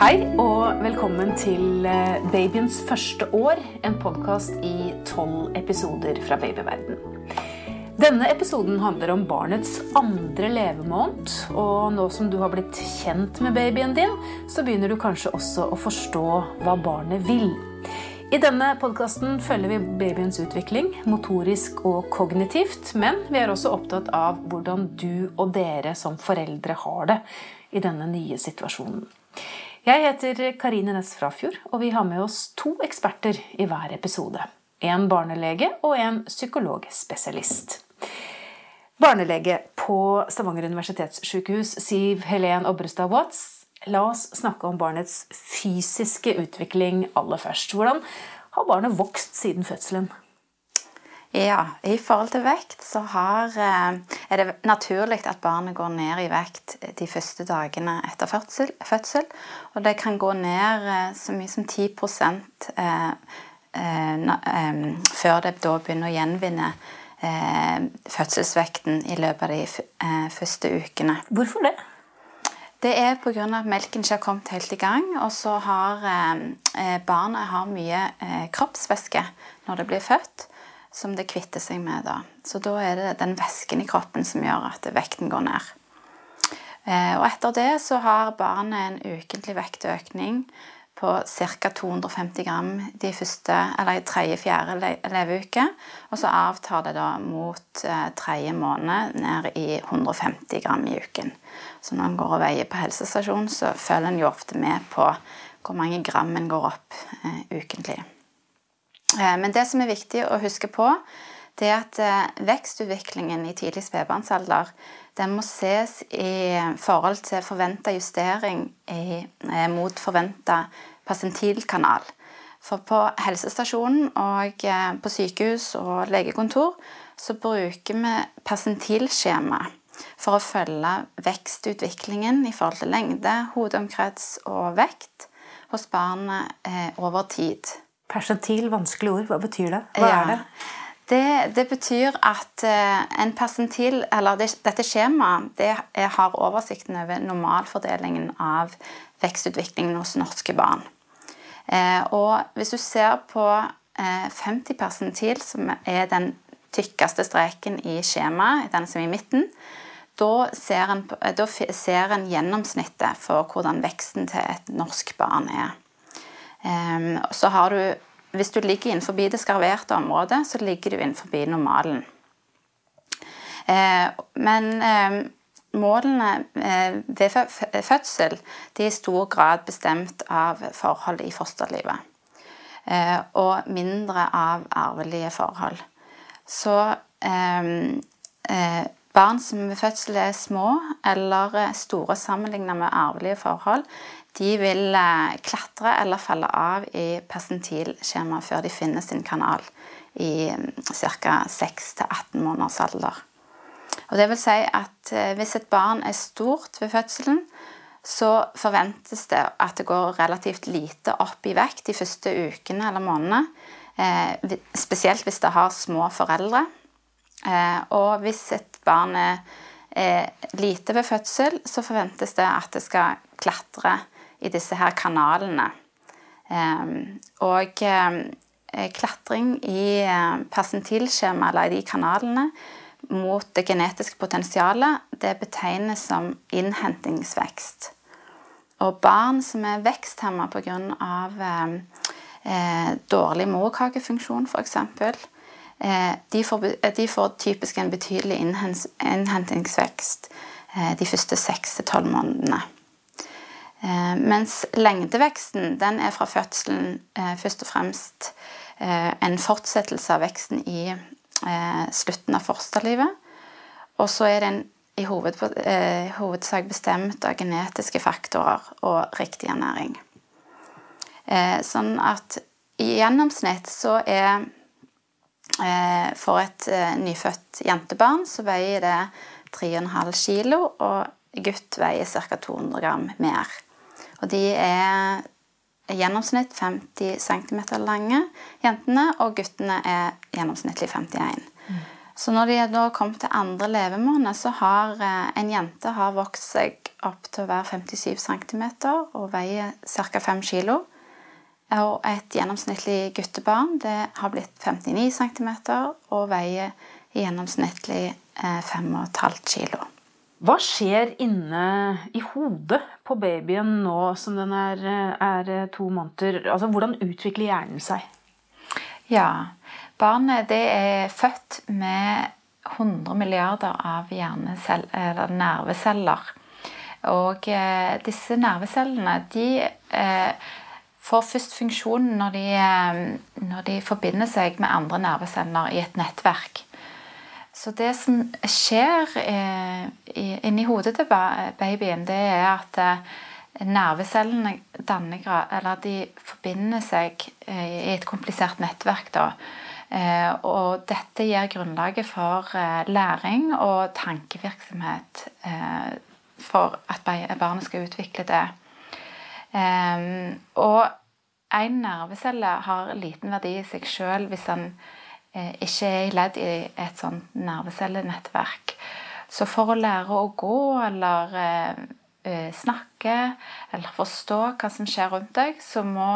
Hei og velkommen til eh, Babyens første år, en podkast i tolv episoder fra babyverden. Denne episoden handler om barnets andre levemåned. Og nå som du har blitt kjent med babyen din, så begynner du kanskje også å forstå hva barnet vil. I denne podkasten følger vi babyens utvikling, motorisk og kognitivt. Men vi er også opptatt av hvordan du og dere som foreldre har det i denne nye situasjonen. Jeg heter Karine Næss Frafjord, og vi har med oss to eksperter i hver episode. En barnelege og en psykologspesialist. Barnelege på Stavanger universitetssykehus, Siv Helen Obrestad Watts. La oss snakke om barnets fysiske utvikling aller først. Hvordan har barnet vokst siden fødselen? Ja, i forhold til vekt så har, eh, er det naturlig at barnet går ned i vekt de første dagene etter fødsel. fødsel og det kan gå ned eh, så mye som 10 eh, eh, før det da begynner å gjenvinne eh, fødselsvekten i løpet av de eh, første ukene. Hvorfor det? Det er pga. at melken ikke har kommet helt i gang. Og så har barnet har mye kroppsvæske når det blir født som det kvitter seg med da. Så da er det den væsken i kroppen som gjør at vekten går ned. Eh, og etter det så har barnet en ukentlig vektøkning på ca. 250 gram de første, eller i tredje-fjerde leveuke. Og så avtar det da mot eh, tredje måned ned i 150 gram i uken. Så når en går og veier på helsestasjonen, så følger en jo ofte med på hvor mange gram en går opp eh, ukentlig. Eh, men det som er viktig å huske på, det er at eh, vekstutviklingen i tidlig spedbarnsalder den må ses i forhold til forventa justering i, eh, mot forventa persentilkanal. For på helsestasjonen og på sykehus og legekontor så bruker vi persentilskjema for å følge vekstutviklingen i forhold til lengde, hodeomkrets og vekt hos barnet over tid. Persentil, vanskelig ord. Hva betyr det? Hva ja. er det? Det, det, betyr at uh, en persentil, eller det, dette skjemaet, det er, har oversikten over normalfordelingen av vekstutviklingen hos norske barn. Eh, og hvis du ser på eh, 50 persentil, som er den tykkeste streken i skjemaet, den som er i midten, da ser, en, da ser en gjennomsnittet for hvordan veksten til et norsk barn er. Um, så har du Hvis du ligger innenfor det skarverte området, så ligger du innenfor normalen. Uh, men uh, målene uh, ved fødsel er i stor grad bestemt av forhold i fosterlivet. og mindre av arvelige forhold. Så barn som ved fødsel er små eller store sammenlignet med arvelige forhold, de vil eh, klatre eller falle av i persentilskjemaet før de finner sin kanal i mm, ca. 6-18 måneders alder. Og det vil si at eh, hvis et barn er stort ved fødselen, så forventes det at det går relativt lite opp i vekt de første ukene eller månedene. Eh, spesielt hvis det har små foreldre. Og hvis et barn er lite ved fødsel, så forventes det at det skal klatre i disse her kanalene. Ehm, og ehm, klatring i eh, persentilskjema, eller i de kanalene, mot det genetiske potensialet, det betegnes som innhentingsvekst. Og barn som er veksthemma pga. Ehm, eh, dårlig morkakefunksjon, f.eks., eh, de, de får typisk en betydelig innhentingsvekst eh, de første seks til tolv månedene. Eh, mens lengdeveksten den er fra fødselen eh, først og fremst eh, en fortsettelse av veksten i slutten av fosterlivet. Og så er den i hovedsak bestemt av genetiske faktorer og riktig ernæring. Sånn at i gjennomsnitt så er For et nyfødt jentebarn så veier det 3,5 kg, og gutt veier ca. 200 gram mer. Og de er i gjennomsnitt 50 cm lange, jentene, og guttene er gjennomsnittlig 51. Mm. Så når de er da kommet til andre levemåned, så har eh, en jente har vokst seg opp til å være 57 cm og veier ca. 5 kg. Og et gjennomsnittlig guttebarn det har blitt 59 cm og veier gjennomsnittlig 5,5 kg. Hva skjer inne i hodet på babyen nå som den er, er to måneder? Altså, Hvordan utvikler hjernen seg? Ja, Barnet det er født med 100 milliarder av nerveceller. Og eh, disse nervecellene de eh, får først funksjon når de, eh, når de forbinder seg med andre nerveceller i et nettverk. Så det som skjer eh, inni hodet til babyen, det er at eh, nervecellene danner, eller de forbinder seg eh, i et komplisert nettverk. da, og dette gir grunnlaget for læring og tankevirksomhet for at barnet skal utvikle det. Og en nervecelle har liten verdi i seg sjøl hvis den ikke er ledd i et sånt nervecellenettverk. Så for å lære å gå eller snakke eller forstå hva som skjer rundt deg, så må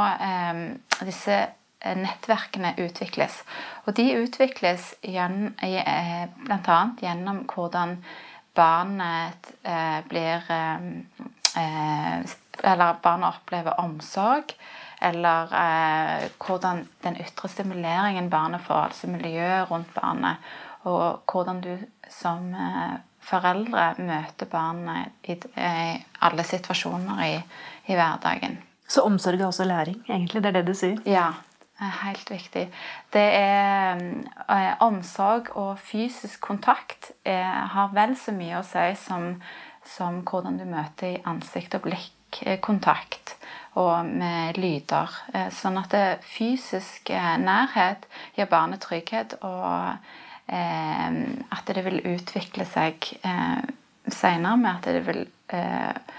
disse Eh, nettverkene utvikles. Og de utvikles eh, bl.a. gjennom hvordan barnet eh, blir Eller barnet opplever omsorg. Eller hvordan den ytre stimuleringen barnet får, altså miljøet rundt barnet. Og hvordan du som foreldre møter barnet i, alle situasjoner i, i hverdagen. Så omsorg er også læring, egentlig? Det er det du sier? Ja. Helt viktig. Det er eh, Omsorg og fysisk kontakt eh, har vel så mye å si som, som hvordan du møter i ansikt- og blikkontakt og med lyder. Eh, sånn at det, fysisk nærhet gir barnet trygghet, og eh, at det vil utvikle seg eh, seinere med at det vil eh,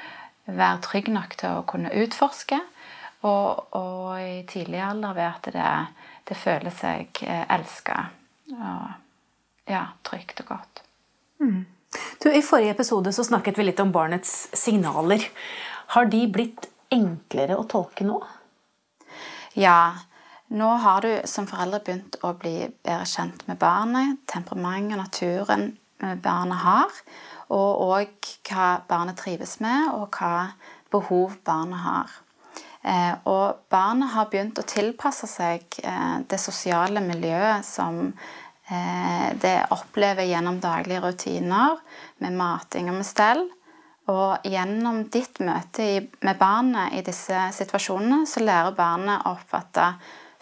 være trygg nok til å kunne utforske og, og i tidlig alder ved at det, det føler seg eh, elska og ja, trygt og godt. Mm. Du, I forrige episode så snakket vi litt om barnets signaler. Har de blitt enklere å tolke nå? Ja. Nå har du som foreldre begynt å bli bedre kjent med barnet, temperament og naturen barnet har, og òg hva barnet trives med, og hva behov barnet har. Eh, og barnet har begynt å tilpasse seg eh, det sosiale miljøet som eh, det opplever gjennom daglige rutiner med mating og med stell. Og gjennom ditt møte med barnet i disse situasjonene så lærer barnet å oppfatte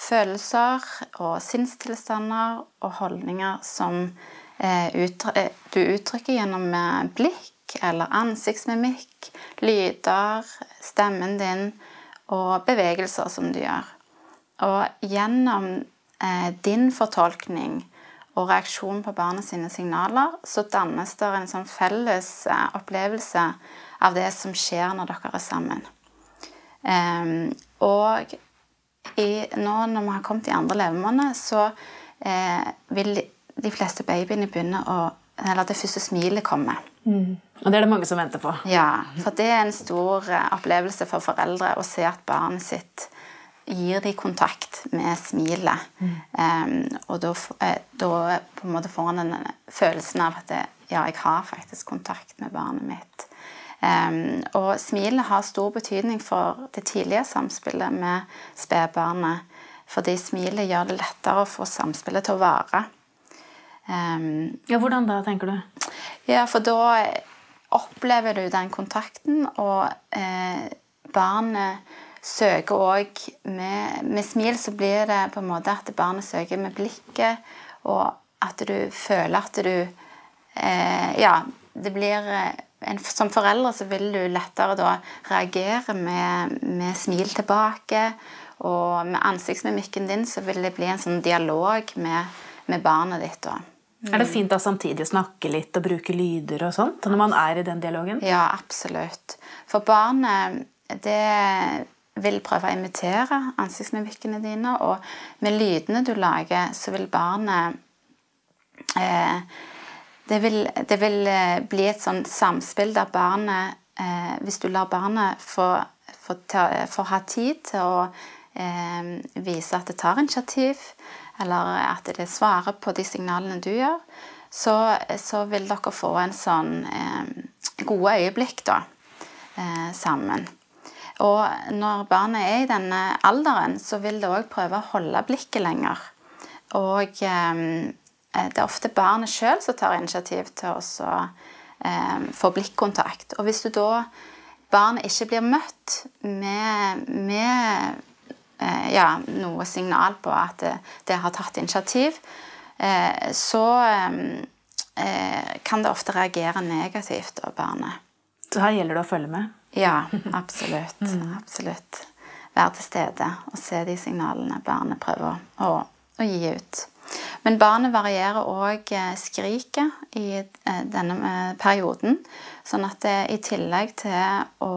følelser og sinnstilstander og holdninger som du uttrykker gjennom blikk eller ansiktsmimikk, lyder, stemmen din og bevegelser som du gjør. Og gjennom eh, din fortolkning og reaksjon på barnet sine signaler, så dannes det en sånn felles eh, opplevelse av det som skjer når dere er sammen. Eh, og i, nå når vi har kommet i andre levemåned, så eh, vil de fleste babyene begynne å Eller det første smilet komme. Mm. Og det er det mange som venter på. Ja, for det er en stor eh, opplevelse for foreldre å se at barnet sitt gir de kontakt med smilet. Mm. Um, og da, eh, da, på en måte får han den følelsen av at det, ja, jeg har faktisk kontakt med barnet mitt. Um, og smilet har stor betydning for det tidlige samspillet med spedbarnet. Fordi smilet gjør det lettere å få samspillet til å vare. Um, ja, Hvordan da, tenker du? Ja, for da opplever du den kontakten, og eh, barnet søker òg med, med, smil, så blir det på en måte at barnet søker med blikket, og at du føler at du eh, Ja, det blir eh, en, Som foreldre så vil du lettere da reagere med, med smil tilbake. Og med ansiktsmimikken din så vil det bli en sånn dialog med, med barnet ditt. da. Er det fint da samtidig å snakke litt og bruke lyder og sånt når man er i den dialogen? Ja, absolutt. For barnet det vil prøve å imitere ansiktsmimikkene dine, og med lydene du lager, så vil barnet eh, det, vil, det vil eh, bli et sånn samspill der barnet eh, Hvis du lar barnet få, få, ta, få, ha tid til å eh, vise at det tar initiativ, eller at det svarer på de signalene du gjør, så, så vil dere få en sånn eh, gode øyeblikk da, eh, sammen. Og når barnet er i denne alderen, så vil det òg prøve å holde blikket lenger. Og eh, det er ofte barnet sjøl som tar initiativ til å eh, få blikkontakt. Og hvis du da barnet ikke blir møtt med, med eh, ja, noe signal på at det, det har tatt initiativ, eh, så eh, kan det ofte reagere negativt av barnet. Så her gjelder det å følge med? Ja, absolutt. Mm. Absolutt. Være til stede og se de signalene barnet prøver å, å gi ut. Men barnet varierer òg eh, skriket i eh, denne eh, perioden. Sånn at det i tillegg til å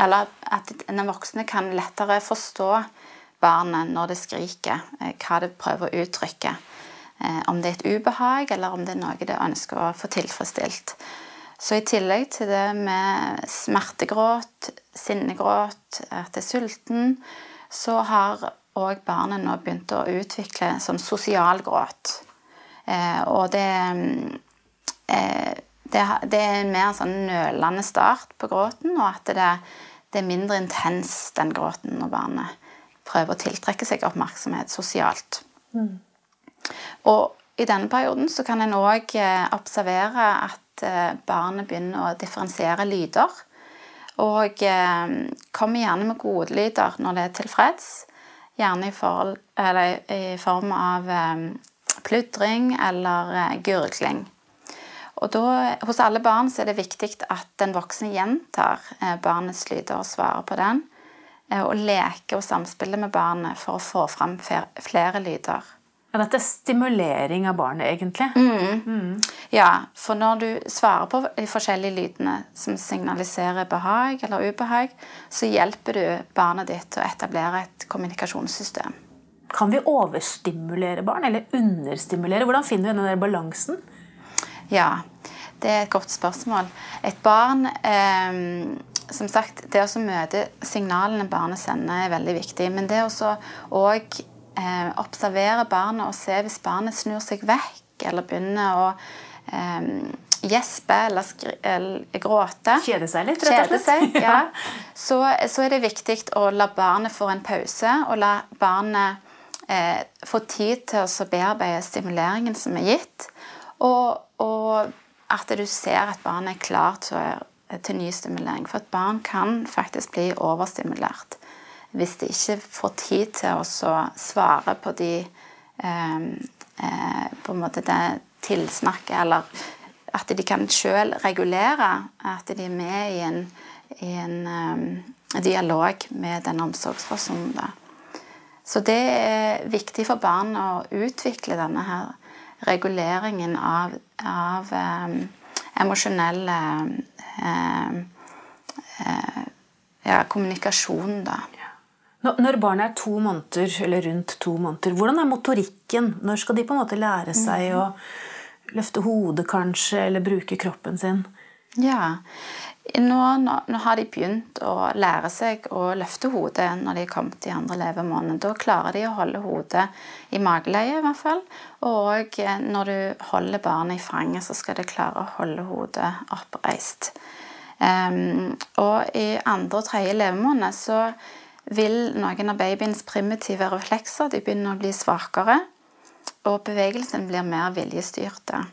Eller at den voksne kan lettere forstå barnet når det skriker, hva det prøver å uttrykke. Om det er et ubehag, eller om det er noe det ønsker å få tilfredsstilt. Så i tillegg til det med smertegråt, sinnegråt, at det er sulten, så har òg barnet nå begynt å utvikle sånn sosial gråt. Eh, og det, eh, det, det, er en mer sånn nølende start på gråten, og at det, det er mindre intens, den gråten, når barnet prøver å tiltrekke seg oppmerksomhet sosialt. Mm. Og i denne perioden så kan en òg eh, observere at Eh, barnet begynner å differensiere lyder. Og eh, kommer gjerne med godlyder når det er tilfreds. Gjerne i, forhold, i form av eh, pludring eller gurgling. Og da, hos alle barn er det viktig at den voksne gjentar barnets lyder og svarer på den. Og leker og samspiller med barnet for å få fram flere lyder. Ja, Dette er stimulering av barnet, egentlig. Mm. Mm. Ja, for når du svarer på de forskjellige lydene som signaliserer behag eller ubehag, så hjelper du barnet ditt til å etablere et kommunikasjonssystem. Kan vi overstimulere barn, eller understimulere? Hvordan finner vi den balansen? Ja, det er et godt spørsmål. Et barn eh, som sagt, Det å møte signalene barnet sender, er veldig viktig. Men det å òg eh, observere barnet og se hvis barnet snur seg vekk eller begynner å eh, gjespe eller, eller, gråte Kjede seg litt, rett og slett. Seg, ja. så, så, er det viktig å la barnet få en pause, og la barnet eh, få tid til å bearbeide stimuleringen som er gitt. Og, og, at du ser at barnet er klart til, til ny stimulering. For et barn kan faktisk bli overstimulert hvis de ikke får tid til å svare på de eh, eh, på en måte det tilsnakket, eller at de kan sjøl regulere at de er med i en, i en um, dialog med den omsorgspersonen. Da. Så det er viktig for barn å utvikle denne her reguleringen av, av um, emosjonell um, uh, ja, kommunikasjon, da. Når barnet er to måneder, eller rundt to måneder, hvordan er motorikken? Når skal de på en måte lære seg å løfte hodet, kanskje, eller bruke kroppen sin? Ja, nå, nå, nå, har de begynt å lære seg å løfte hodet når de er kommet i andre levemåned. Da klarer de å holde hodet i mageleie, i hvert fall. Og når du holder barnet i fanget, så skal de klare å holde hodet oppreist. Um, og i andre og tredje levemåned så vil noen av babyens primitive reflekser de begynner å bli svakere, og bevegelsen blir mer viljestyrte.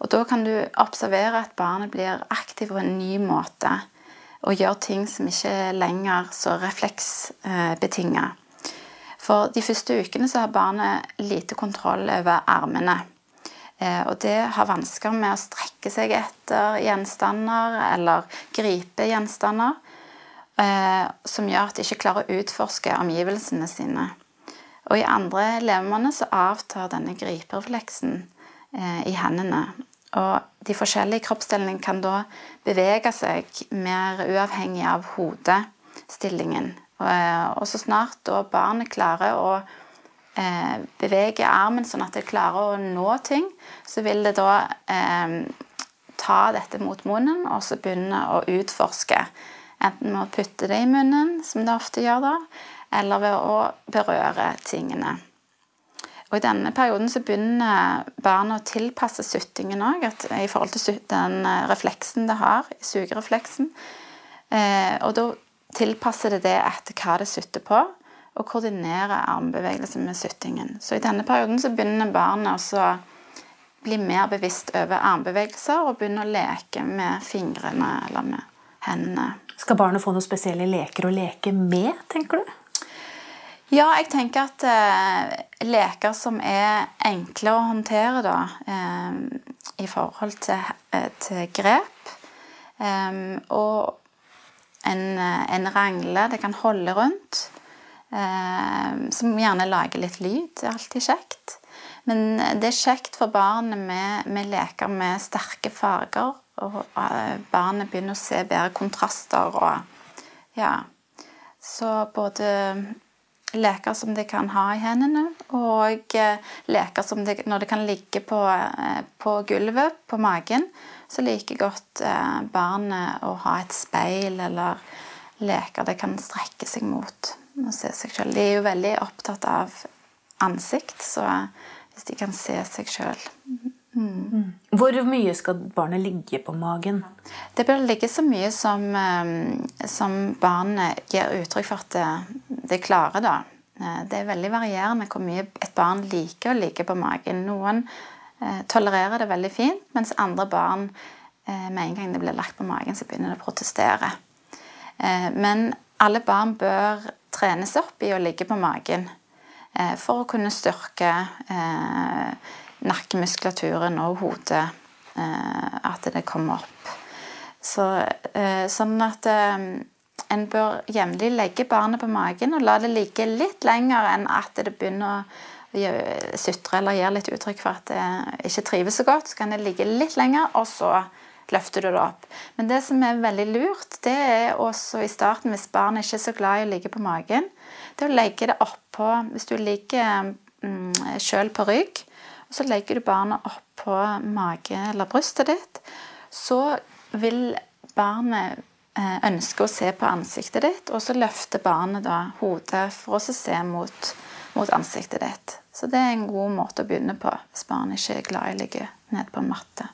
Og Da kan du observere at barnet blir aktiv på en ny måte og gjør ting som ikke er lenger så refleksbetinga. For de første ukene så har barnet lite kontroll over armene. Eh, og det har vansker med å strekke seg etter gjenstander eller gripe gjenstander som gjør at de ikke klarer å utforske omgivelsene sine. Og i andre levemåneder så avtar denne griperefleksen eh, i hendene. Og de forskjellige kroppsdelene kan da bevege seg mer uavhengig av hodestillingen. Og, eh, så snart da barnet klarer å bevege armen sånn at det klarer å nå ting, så vil det da eh, ta dette mot munnen og så begynne å utforske. Enten med å putte det i munnen, som det ofte gjør da, eller ved å berøre tingene. Og I denne perioden så begynner barnet å tilpasse suttingen òg, i forhold til den eh, refleksen det har, sugerefleksen. Eh, og da tilpasser det det etter hva det sutter på, og koordinerer armbevegelsen med suttingen. Så i denne perioden så begynner barnet å bli mer bevisst over armbevegelser og begynne å leke med fingrene eller med hendene. Skal barnet få noen spesielle leker å leke med, tenker du? Ja, jeg tenker at eh, leker som er enkle å håndtere, da, eh, i forhold til, eh, til grep eh, Og en, en, rangle det kan holde rundt, eh, som gjerne lager litt lyd. Det er alltid kjekt. Men det er kjekt for barnet med, med leker med sterke farger. Og eh, barnet begynner å se bedre kontraster og Ja. Så både leker som de kan ha i hendene, og eh, leker som de, når de kan ligge på, eh, på, gulvet, på magen, så liker godt eh, barnet å ha et speil eller leker de kan strekke seg mot og se seg selv. De er jo veldig opptatt av ansikt, så hvis de kan se seg sjøl Mm. Hvor mye skal barnet ligge på magen? Det bør ligge så mye som, som barnet gir uttrykk for at det, det klarer. da. Eh, det er veldig varierende hvor mye et barn liker å ligge på magen. Noen eh, tolererer det veldig fint, mens andre barn eh, med en gang det blir lagt på magen, så begynner det å protestere. Eh, men alle barn bør trenes opp i å ligge på magen eh, for å kunne styrke eh, nakkemuskulaturen og hodet. at det kommer opp. Så, sånn at en bør jevnlig legge barnet på magen og la det ligge litt lenger enn at det begynner å sutre eller gjøre litt uttrykk for at det ikke trives så godt. Så kan det ligge litt lenger, og så løfter du det opp. Men det som er veldig lurt, det er også i starten, hvis barnet ikke er så glad i å ligge på magen, det er å legge det oppå Hvis du ligger mm, sjøl på rygg, og så legger du barnet oppå mage eller brystet ditt, så vil barnet ønske å se på ansiktet ditt, og så løfter barnet da hodet for å se mot, mot, ansiktet ditt. Så det er en god måte å begynne på hvis barnet ikke er glad i å ligge nede på en matte.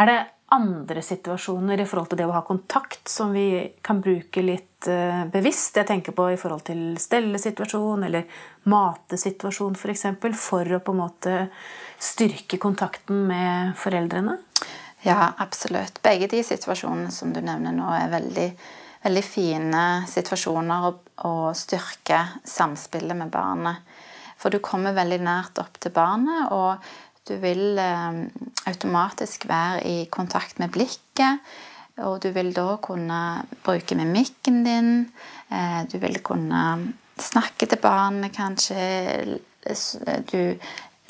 Er det andre situasjoner i forhold til det å ha kontakt som vi kan bruke litt uh, bevisst? Jeg tenker på i forhold til stellesituasjon eller matesituasjon f.eks. For, eksempel, for å på en måte styrke kontakten med foreldrene? Ja, absolutt. Begge de situasjonene som du nevner nå, er veldig, veldig fine situasjoner å, å styrke samspillet med barnet. For du kommer veldig nært opp til barnet, og du vil eh, automatisk være i kontakt med blikket. Og du vil da kunne bruke mimikken din. Eh, du vil kunne snakke til barnet, kanskje. Du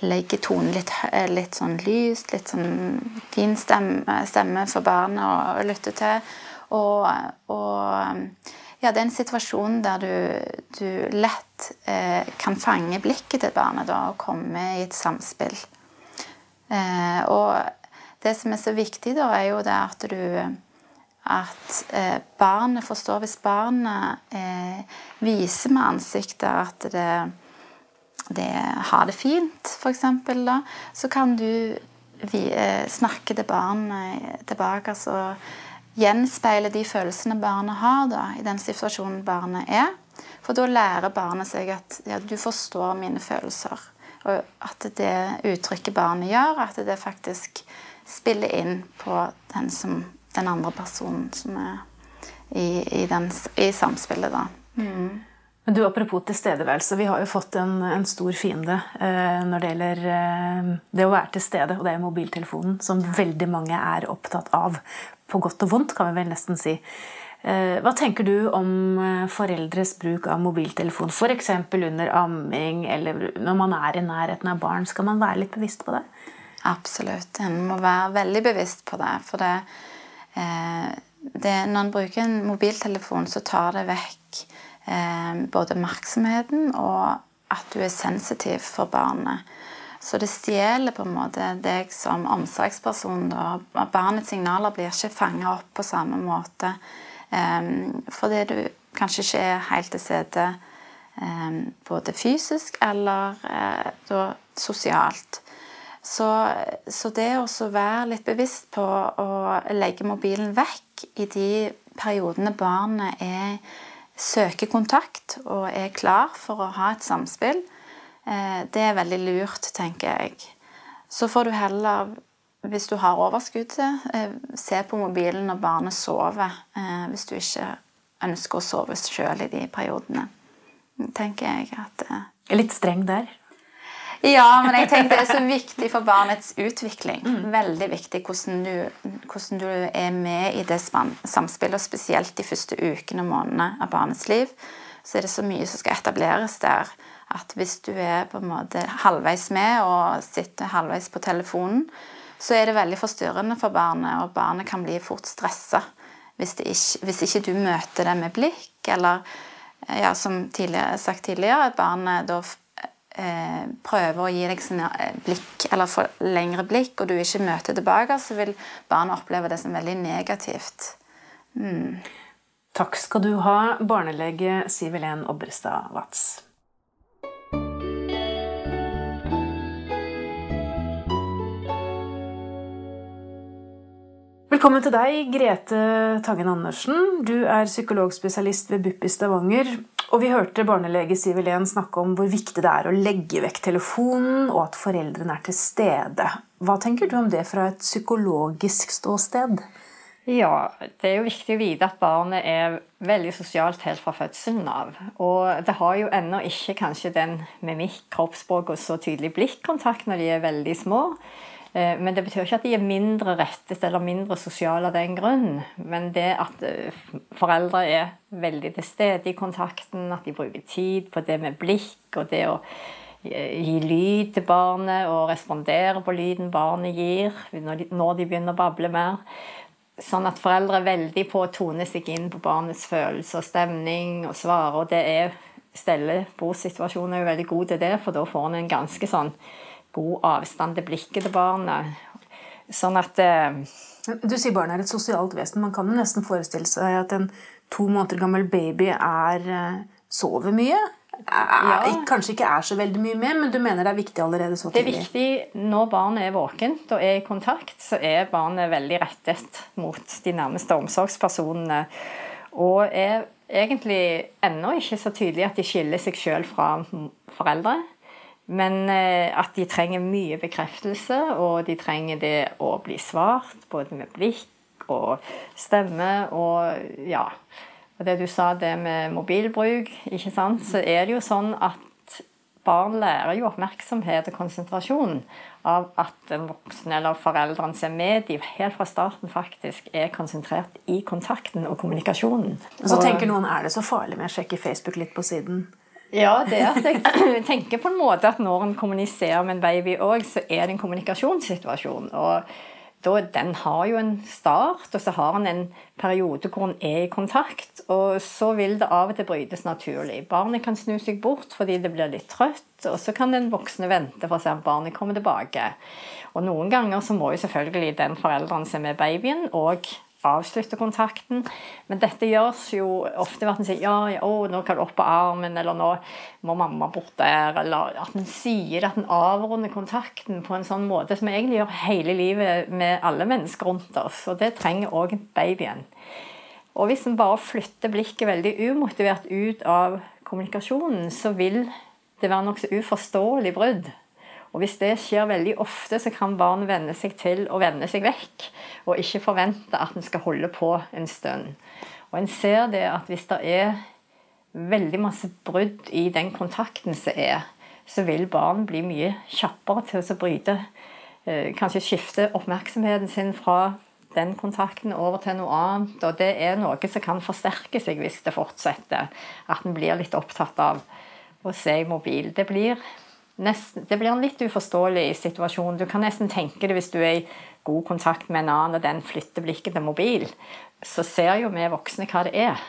legger tonen litt, litt sånn lyst, litt sånn fin stemme, stemme for barnet å lytte til. Og, og, ja, det er en situasjon der du, du lett eh, kan fange blikket til barnet da, og komme i et samspill. Eh, og det som er så viktig, da, er jo det at du at eh, barnet forstår Hvis barnet eh, viser med ansiktet at det det har det fint, f.eks., så kan du vi, eh, snakke til barnet tilbake. altså gjenspeile de følelsene barnet har da, i den situasjonen barnet er. For da lærer barnet seg at ja, du forstår mine følelser. Og at det uttrykket barnet gjør, at det faktisk spiller inn på den, som, den andre personen som er i, i, den, i samspillet. da. Mm. Men du, Apropos tilstedeværelse. Vi har jo fått en, en stor fiende eh, når det gjelder eh, det å være til stede, og det er mobiltelefonen, som veldig mange er opptatt av. På godt og vondt, kan vi vel nesten si. Eh, hva tenker du om eh, foreldres bruk av mobiltelefon, f.eks. under amming eller når man er i nærheten av barn? Skal man være litt bevisst på det? Absolutt. En må være veldig bevisst på det. For det, eh, det, når en bruker en mobiltelefon, så tar det vekk både oppmerksomheten og at du er sensitiv for barnet. Så det stjeler på en måte deg som omsorgsperson. Da. Barnets signaler blir ikke fanga opp på samme måte. Um, fordi du kanskje ikke er helt til stede um, både fysisk eller uh, da, sosialt. Så, så, det å være litt bevisst på å legge mobilen vekk i de periodene barnet er, søker kontakt og er klar for å ha et samspill, Eh, det er veldig lurt, tenker jeg. Så får du heller, hvis du har overskuddet, eh, se på mobilen når barnet sover. Eh, hvis du ikke ønsker å sove sjøl i de periodene. Tenker jeg at Litt streng der? Ja, men jeg tenker det er så viktig for barnets utvikling. Mm. Veldig viktig hvordan du, hvordan du, er med i det samspillet, og spesielt de første ukene og månedene av barnets liv. Så er det så mye som skal etableres der at hvis du er på en måte halvveis med og sitter halvveis på telefonen, så er det veldig forstyrrende for barnet, og barnet kan bli fort stressa hvis, hvis, ikke du møter det med blikk, eller ja, som tidligere, sagt tidligere, at barnet da eh, prøver å gi deg sine eh, blikk, eller få lengre blikk, og du ikke møter tilbake, så vil barnet oppleve det som veldig negativt. Mm. Takk skal du ha, barnelege Siv Helen Obrestad Watz. Velkommen til deg, Grete Tangen Andersen. Du er psykologspesialist ved BUP i Stavanger. Og vi hørte barnelege Siv Helen snakke om hvor viktig det er å legge vekk telefonen, og at foreldrene er til stede. Hva tenker du om det fra et psykologisk ståsted? Ja, det er jo viktig å vite at barnet er veldig sosialt helt fra fødselen av. Og det har jo ennå ikke kanskje den mimikk, kroppsspråk og så tydelig blikkontakt når de er veldig små. Eh, men det betyr ikke at de er mindre rettet eller mindre sosiale av den grunn. Men det at eh, foreldre er veldig til stede i kontakten, at de bruker tid på det med blikk og det å eh, gi lyd til barnet og respondere på lyden barnet gir når de, når de begynner å bable mer. Sånn at foreldre er veldig på å tone seg inn på barnets følelser og stemning og svare. Og det er stelle bordsituasjonen er jo veldig god til det, for da får en en ganske sånn god avstand til blikket til barnet. Sånn at eh, Du sier barnet er et sosialt vesen. Man kan jo nesten forestille seg at en to måneder gammel baby er, eh, sover mye. Er, ja. Kanskje ikke er så veldig mye med, men du mener det er viktig allerede så tidlig? Det er viktig når barnet er våkent og er i kontakt, så er barnet veldig rettet mot de nærmeste omsorgspersonene. Og er egentlig ennå ikke så tydelig at de skiller seg sjøl fra foreldre. Men eh, at de trenger mye bekreftelse, og de trenger det å bli svart, både med blikk og stemme og ja. Og det du sa, det med mobilbruk, ikke sant, så er det jo sånn at barn lærer jo oppmerksomhet og konsentrasjon av at den voksne eller foreldrene som er med de helt fra starten faktisk er konsentrert i kontakten og kommunikasjonen. Og så tenker noen er det så farlig med å sjekke Facebook litt på siden? Ja, det at jeg tenker på en måte at når en kommuniserer med en baby òg, så er det en kommunikasjonssituasjon. Og da, den har jo en start, og så har en en periode hvor en er i kontakt. Og så vil det av og til brytes naturlig. Barnet kan snu seg bort fordi det blir litt trøtt, og så kan den voksne vente for å se om barnet kommer tilbake. Og noen ganger så må jo selvfølgelig den forelderen som er babyen, og avslutte kontakten. Men dette gjøres jo ofte ved at en sier ja, ja, å, nå kan du opp på armen, eller nå må mamma bort der. Eller at en sier at en avrunder kontakten på en sånn måte som vi egentlig gjør hele livet med alle mennesker rundt oss. Og det trenger òg babyen. Og hvis en bare flytter blikket veldig umotivert ut av kommunikasjonen, så vil det være nokså uforståelig brudd. Og Hvis det skjer veldig ofte, så kan barn venne seg til å vende seg vekk, og ikke forvente at en skal holde på en stund. Og En ser det at hvis det er veldig masse brudd i den kontakten som er, så vil barn bli mye kjappere til å bryte. Eh, kanskje skifte oppmerksomheten sin fra den kontakten over til noe annet. Og det er noe som kan forsterke seg hvis det fortsetter. At en blir litt opptatt av å se i mobil. Det blir nesten, det blir en litt uforståelig situasjon. Du kan nesten tenke det hvis du er i god kontakt med en annen, og den flytter blikket til mobil. Så ser jo vi voksne hva det er.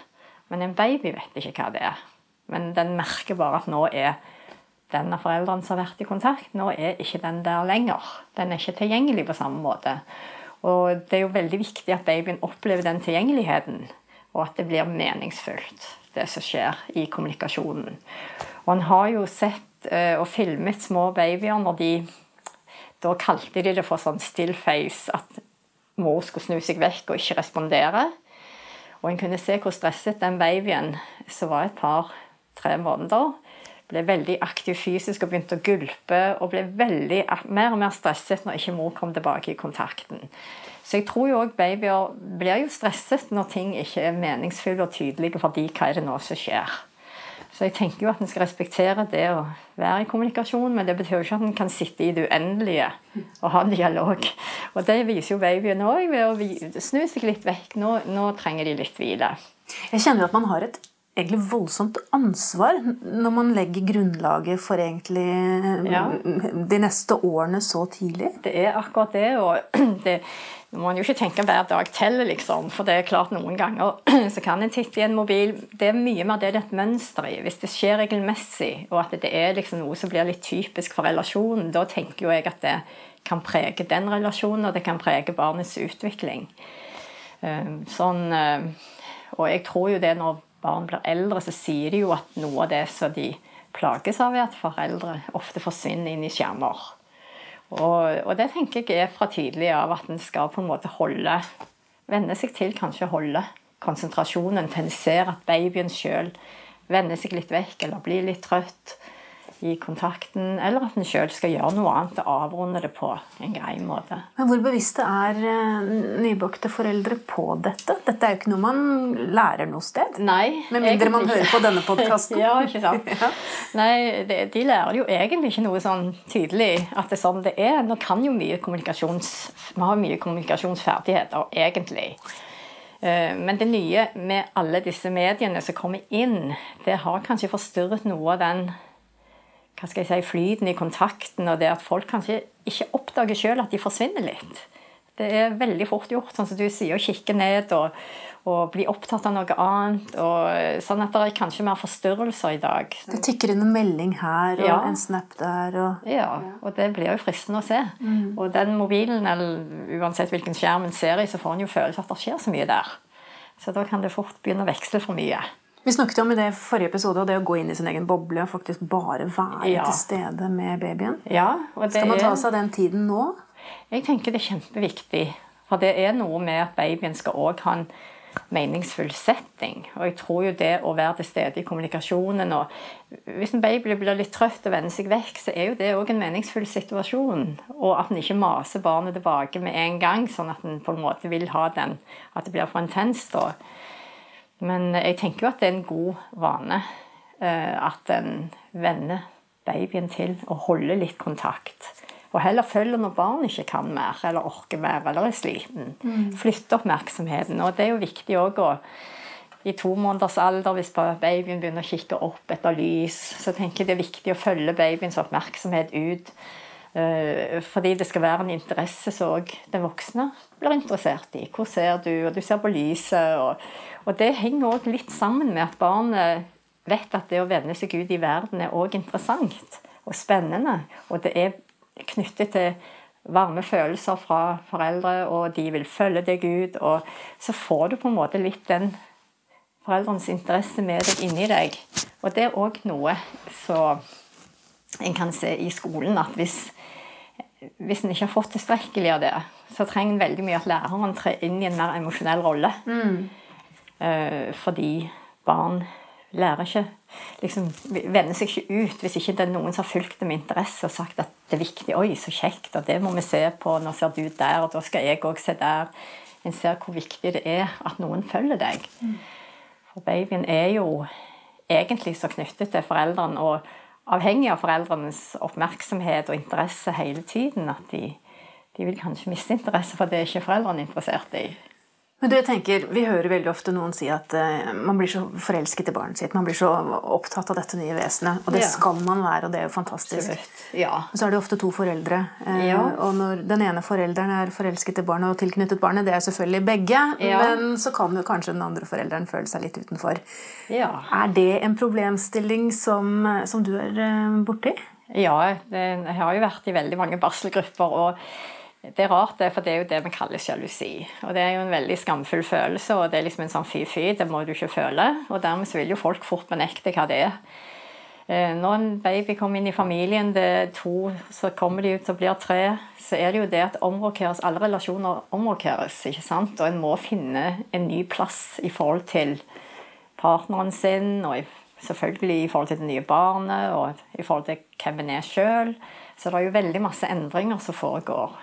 Men en baby vet ikke hva det er. Men den merker bare at nå er den av foreldrene som har vært i kontakt, nå er ikke den der lenger. Den er ikke tilgjengelig på samme måte. Og det er jo veldig viktig at babyen opplever den tilgjengeligheten, og at det blir meningsfullt, det som skjer i kommunikasjonen. Og han har jo sett og filmet små babyer når de Da kalte de det for sånn still face, at mor skulle snu seg vekk og ikke respondere. Og en kunne se hvor stresset den babyen som var et par-tre måneder, ble veldig aktiv fysisk og begynte å gulpe og ble veldig, mer og mer stresset når ikke mor kom tilbake i kontakten. Så jeg tror jo òg babyer blir jo stresset når ting ikke er meningsfulle og tydelige for de hva er det nå som skjer. Så jeg tenker jo at en skal respektere det å være i kommunikasjon, men det betyr jo ikke at en kan sitte i det uendelige og ha dialog. Og det viser jo babyen òg ved å snu seg litt vekk. Nå, nå trenger de litt hvile. Jeg kjenner at man har et egentlig voldsomt ansvar når man legger grunnlaget for egentlig ja. de neste årene så tidlig. Det er akkurat det. og det, Nå må man jo ikke tenke hver dag teller, liksom. For det er klart noen ganger så kan en titte i en mobil. Det er mye mer det det er et mønster i. Hvis det skjer regelmessig, og at det er liksom noe som blir litt typisk for relasjonen, da tenker jo jeg at det kan prege den relasjonen, og det kan prege barnets utvikling. Eh, sånn, eh, og jeg tror jo det når barn blir eldre, så sier de jo at noe av det som de plages av, er at foreldre ofte forsvinner inn i skjermer. Og, og, det tenker jeg er fra tidlig av at en skal på en måte holde Venne seg til kanskje holde konsentrasjonen til en ser at babyen sjøl vender seg litt vekk eller blir litt trøtt i kontakten, eller at en sjøl skal gjøre noe annet og avrunde det på en grei måte. Men Hvor bevisste er eh, nybakte foreldre på dette? Dette er jo ikke noe man lærer noe sted. Nei, Med mindre man hører på denne podkasten. ja, ikke sant. ja. Nei, de, de, lærer jo egentlig ikke noe sånn tydelig at det er sånn det er. Nå kan jo mye kommunikasjons... Vi har mye kommunikasjonsferdigheter, egentlig. Eh, men det nye med alle disse mediene som kommer inn, det har kanskje forstyrret noe av den hva skal jeg si, flyten i kontakten, og det at folk kanskje ikke oppdager sjøl at de forsvinner litt. Det er veldig fort gjort, sånn som du sier, å kikke ned og, og bli opptatt av noe annet. Og, sånn at det er kanskje mer forstyrrelser i dag. Det tikker inn en melding her og ja. en snap der. Og... Ja, og det blir jo fristende å se. Mm. Og den mobilen, eller uansett hvilken skjerm en ser i, så får en jo følelse at det skjer så mye der. Så da kan det fort begynne å veksle for mye. Vi snakket om i det forrige episode og det å gå inn i sin egen boble og faktisk bare være ja. til stede med babyen. Ja, Skal man ta seg den tiden nå? Jeg tenker det er kjempeviktig. For det er noe med at babyen skal òg ha en meningsfull setting. Og jeg tror jo det å være til stede i kommunikasjonen og Hvis en baby blir litt trøtt og vender seg vekk, så er jo det òg en meningsfull situasjon. Og at en ikke maser barnet tilbake med en gang, sånn at en på en måte vil ha den At det blir for intenst. da. Men jeg tenker jo at det er en god vane eh, at en vender babyen til å holde litt kontakt. Og heller følger når barn ikke kan mer, eller orker mer, eller er sliten. Mm. Flytte oppmerksomheten. Og det er jo viktig òg å i to måneders alder, hvis babyen begynner å kikke opp etter lys, så tenker jeg det er viktig å følge babyens oppmerksomhet ut. Eh, fordi det skal være en interesse som òg den voksne blir interessert i. Hvor ser du? Og du ser på lyset. og og det henger òg litt sammen med at barnet vet at det å vende seg ut i verden er òg interessant og spennende. Og det er knyttet til varme følelser fra foreldre, og de vil følge deg ut. Og så får du på en måte litt den foreldrenes interesse med deg inni deg. Og det er òg noe som en kan se i skolen, at hvis, hvis en ikke har fått tilstrekkelig av det, så trenger en veldig mye at læreren trer inn i en mer emosjonell rolle. Mm. Eh, fordi barn lærer ikke liksom, Vender seg ikke ut hvis ikke det er noen som har fulgt det med interesse og sagt at det er viktig. 'Oi, så kjekt, og det må vi se på. Nå ser du der, og da skal jeg òg se der.' En ser hvor viktig det er at noen følger deg. Mm. For babyen er jo egentlig så knyttet til foreldrene og avhengig av foreldrenes oppmerksomhet og interesse hele tiden at de, de vil kanskje miste interesse for det er ikke foreldrene interessert i. Men du, jeg tenker, Vi hører veldig ofte noen si at uh, man blir så forelsket i barnet sitt. Man blir så opptatt av dette nye vesenet. Og det Ja. skal man være, og det er jo fantastisk. Ja. Og så er det ofte to foreldre. Uh, Ja. Og når den ene forelderen er forelsket i barnet og tilknyttet barnet, det er selvfølgelig begge, men så kan jo kanskje den andre forelderen føle seg litt utenfor. ja. Er det en problemstilling som, som du er uh, borti? Ja, det, jeg har jo vært i veldig mange barselgrupper. og det er rart, det, for det er jo det vi kaller sjalusi. Og det er jo en veldig skamfull følelse, og det er liksom en sånn fy-fy, det må du ikke føle. Og dermed vil jo folk fort benekte hva det er. Eh, Når en baby kommer inn i familien, det er to, så kommer de ut og blir tre, så er det jo det at omrokeres, alle relasjoner omrokeres, ikke sant? Og en må finne en ny plass i forhold til partneren sin, og selvfølgelig i forhold til det nye barnet, og i forhold til hvem en er sjøl. Så det er jo veldig masse endringer som foregår.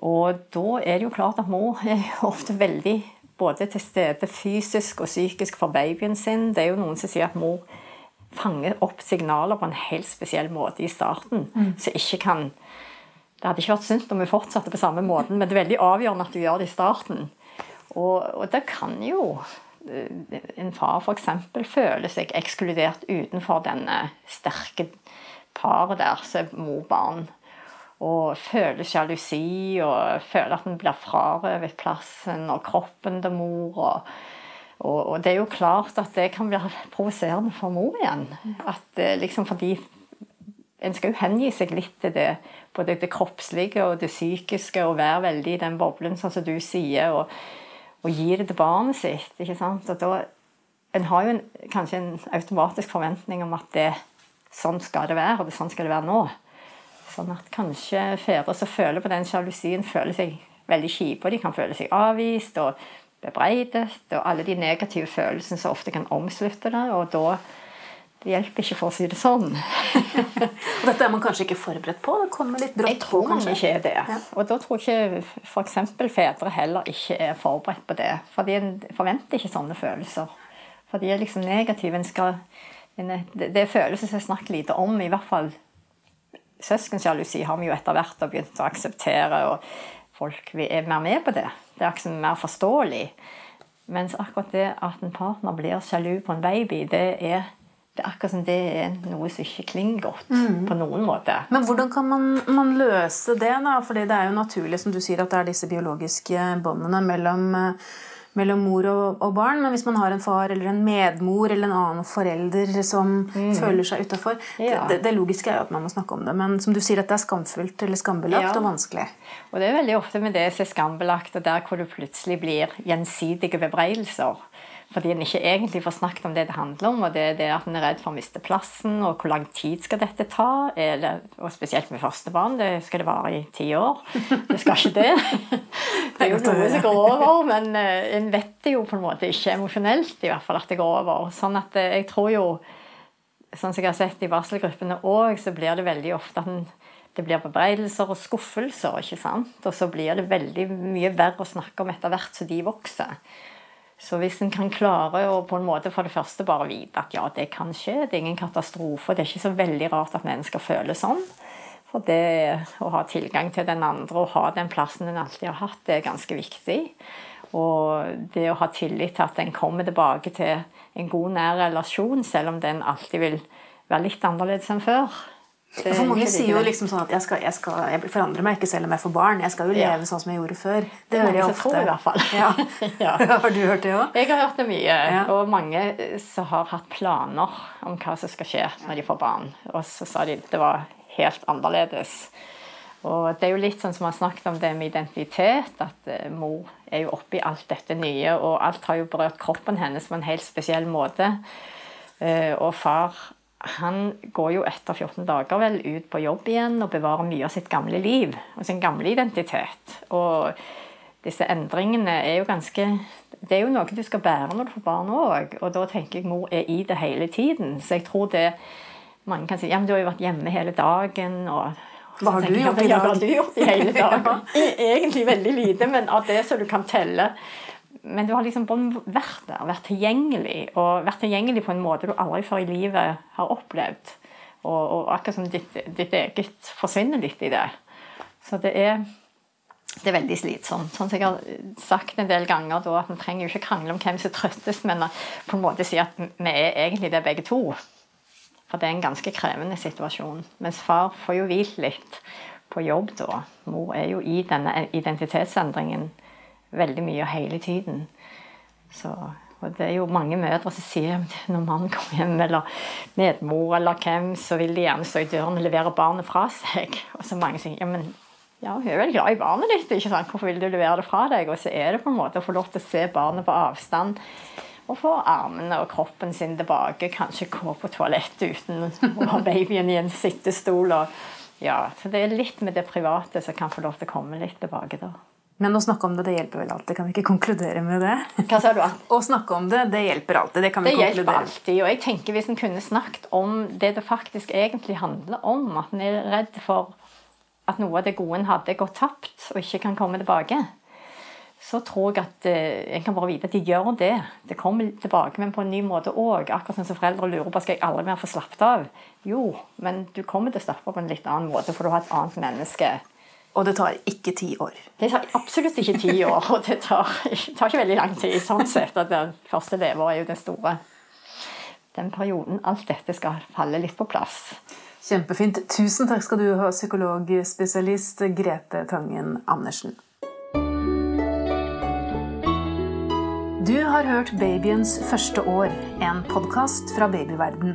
Og da er det jo klart at mor er ofte veldig både til stede fysisk og psykisk for babyen sin. Det er jo noen som sier at mor fanger opp signaler på en helt spesiell måte i starten. Så ikke kan Det hadde ikke vært sunt om vi fortsatte på samme måten, men det er veldig avgjørende at du gjør det i starten. Og, og det kan jo eh, en far f.eks. føle seg ekskludert utenfor denne sterke paret der som er mor-barn. Og føler sjalusi og føler at en blir frarøvet plassen og kroppen til mor. Og, og, og det er jo klart at det kan være provoserende for mor igjen. At eh, liksom fordi en skal jo hengi seg litt til det, både det kroppslige og det psykiske, og være veldig i den boblen, sånn som du sier, og, og gi det til barnet sitt. ikke sant? Og da, En har jo en, kanskje en automatisk forventning om at det, sånn skal det være, og sånn skal det være nå. Sånn at kanskje fedre som føler på den sjalusien, føler seg veldig kjipe, og de kan føle seg avvist og bebreidet, og alle de negative følelsene som ofte kan omslutte det, og da det hjelper ikke, for å si det sånn. Og dette er man kanskje ikke forberedt på? Det kommer litt brått på, Jeg tror på, man ikke er det. Og da tror ikke f.eks. fedre heller ikke er forberedt på det. For de forventer ikke sånne følelser. For de er liksom negative. En skal, det, det er følelser som jeg snakker lite om. I hvert fall søskensjalusi har vi jo etter hvert begynt å akseptere, og folk er mer med på det. Det er liksom mer forståelig. Mens akkurat det at en partner blir sjalu på en baby, det er, det er akkurat som det er noe som ikke klinger godt på noen måte. Men hvordan kan man, man løse det? da? Fordi det er jo naturlig som du sier, at det er disse biologiske båndene mellom, eh, mellom mor og, og barn. Men hvis man har en far eller en medmor eller en annen forelder som føler seg utafor Ja. det, det logiske er jo at man må snakke om det. Men som du sier, at det er skamfullt eller skambelagt Ja. og vanskelig. Og det er veldig ofte med det som er skambelagt, og der hvor det plutselig blir gjensidige bebreidelser. Fordi en ikke egentlig får snakket om det det handler om, og det er det at en er redd for å miste plassen, og hvor lang tid skal dette ta? Eller, og spesielt med første barn, det skal det vare i ti år. Det skal ikke det. Det er jo noe som går over, men eh, en vet det jo på en måte ikke emosjonelt i hvert fall at det går over. Sånn at eh, jeg tror jo sånn som jeg har sett i varselgruppene òg, så blir det veldig ofte at en, det blir bebreidelser og skuffelser. ikke sant? Og så blir det veldig mye verre å snakke om etter hvert som de vokser. Så hvis en kan klare å på en måte for det første bare vite at ja, det kan skje, det er ingen katastrofe, det er ikke så veldig rart at mennesker føler sånn. For det å ha tilgang til den andre og ha den plassen en alltid har hatt, det er ganske viktig. Og det å ha tillit til at en kommer tilbake til en god, nær relasjon, selv om den alltid vil være litt annerledes enn før. Det For mange sier jo liksom sånn at jeg, skal, jeg, skal, jeg forandrer meg ikke selv om jeg får barn. Jeg skal jo Ja. leve sånn som jeg gjorde før. Det, Det er hører jeg ofte. tror i hvert fall. Ja. Ja. Har du hørt det òg? Jeg har hørt det mye, Ja. og mange som har hatt planer om hva som skal skje når de får barn. Og så sa de det var helt annerledes. Og det er jo litt sånn som vi har snakket om det med identitet, at eh, mor er jo oppi alt dette nye, og alt har jo berørt kroppen hennes på en helt spesiell måte. Eh, Og far han går jo etter 14 dager vel ut på jobb igjen og bevarer mye av sitt gamle liv og sin gamle identitet. Og disse endringene er jo ganske Det er jo noe du skal bære når du får barn òg, og da tenker jeg mor er i det hele tiden. Så jeg tror det Mange kan si ja, men du har jo vært hjemme hele dagen. og Hva har du gjort i ja. Hva har du gjort i hele dagen? E- Egentlig veldig lite, men av det som du kan telle. Men du har liksom både vært der, vært tilgjengelig. Og vært tilgjengelig på en måte du aldri før i livet har opplevd. Og, og akkurat som ditt, ditt eget forsvinner litt i det. Så det er det er veldig slitsomt. Sånn som jeg har sagt en del ganger, da, at vi trenger jo ikke krangle om hvem som er trøttest, men på en måte si at vi er egentlig det begge to. For det er en ganske krevende situasjon. Mens far får jo hvilt litt på jobb da. Mor er jo i denne identitetsendringen veldig mye og hele tiden. Så, og det er jo mange mødre som sier når mannen kommer hjem, eller medmor eller hvem, så vil de gjerne stå i døren og levere barnet fra seg. Og så mange sier ja, men ja, hun er vel glad i barnet ditt, ikke sant? hvorfor vil du levere det fra deg? Og så er det på en måte å få lov til å se barnet på avstand. Og få armene og kroppen sin tilbake. Kanskje gå på toalettet uten å ha babyen i en sittestol. Og, ja, så det er litt med det private som kan få lov til å komme litt tilbake. da. Men å snakke om det, det hjelper vel alltid? Kan vi ikke konkludere med det? Hva sa du? Å snakke om det, det hjelper alltid. Det kan vi det konkludere hjelper alltid. Og jeg tenker hvis en kunne snakket om det det faktisk egentlig handler om, at en er redd for at noe av det gode en hadde, gått tapt og ikke kan komme tilbake, så tror jeg at eh, en kan bare vite at de gjør det. Det kommer tilbake, men på en ny måte òg. Akkurat sånn som foreldre lurer på skal jeg aldri mer få slappet av. Jo, men du kommer til å slappe av på en litt annen måte, for du har et annet menneske Og det tar ikke ti år. Det tar absolutt ikke ti år, og det tar, tar ikke veldig lang tid. sånn sett at Den første leveår er jo den store. Den perioden alt dette skal falle litt på plass. Kjempefint. Tusen takk skal du ha, psykologspesialist Grete Tangen Andersen. Du har hørt Babyens første år, en podkast fra babyverden.